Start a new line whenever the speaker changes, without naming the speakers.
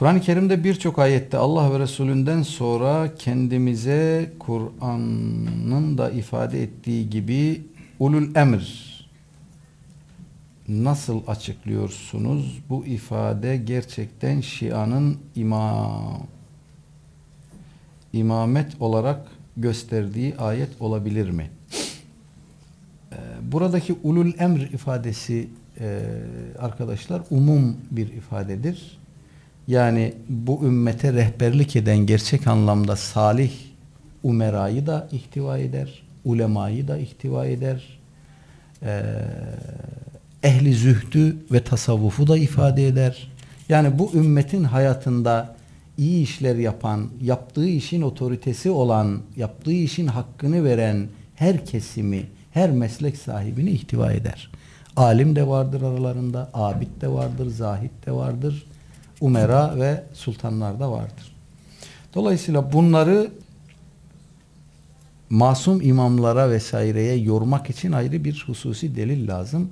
Kur'an-ı Kerim'de birçok ayette Allah ve Resulünden sonra kendimize Kur'an'ın da ifade ettiği gibi ulul emr nasıl açıklıyorsunuz? Bu ifade gerçekten Şia'nın imam imamet olarak gösterdiği ayet olabilir mi? Ee, Buradaki ulul emr ifadesi e, arkadaşlar umum bir ifadedir. Yani bu ümmete rehberlik eden gerçek anlamda salih umerayı da ihtiva eder, ulemayı da ihtiva eder, ee, ehli zühdü ve tasavvufu da ifade eder. Yani bu ümmetin hayatında iyi işler yapan, yaptığı işin otoritesi olan, yaptığı işin hakkını veren her kesimi, her meslek sahibini ihtiva eder. Alim de vardır aralarında, abid de vardır, zahid de vardır, umera ve sultanlar da vardır. Dolayısıyla bunları masum imamlara vesaireye yormak için ayrı bir hususi delil lazım.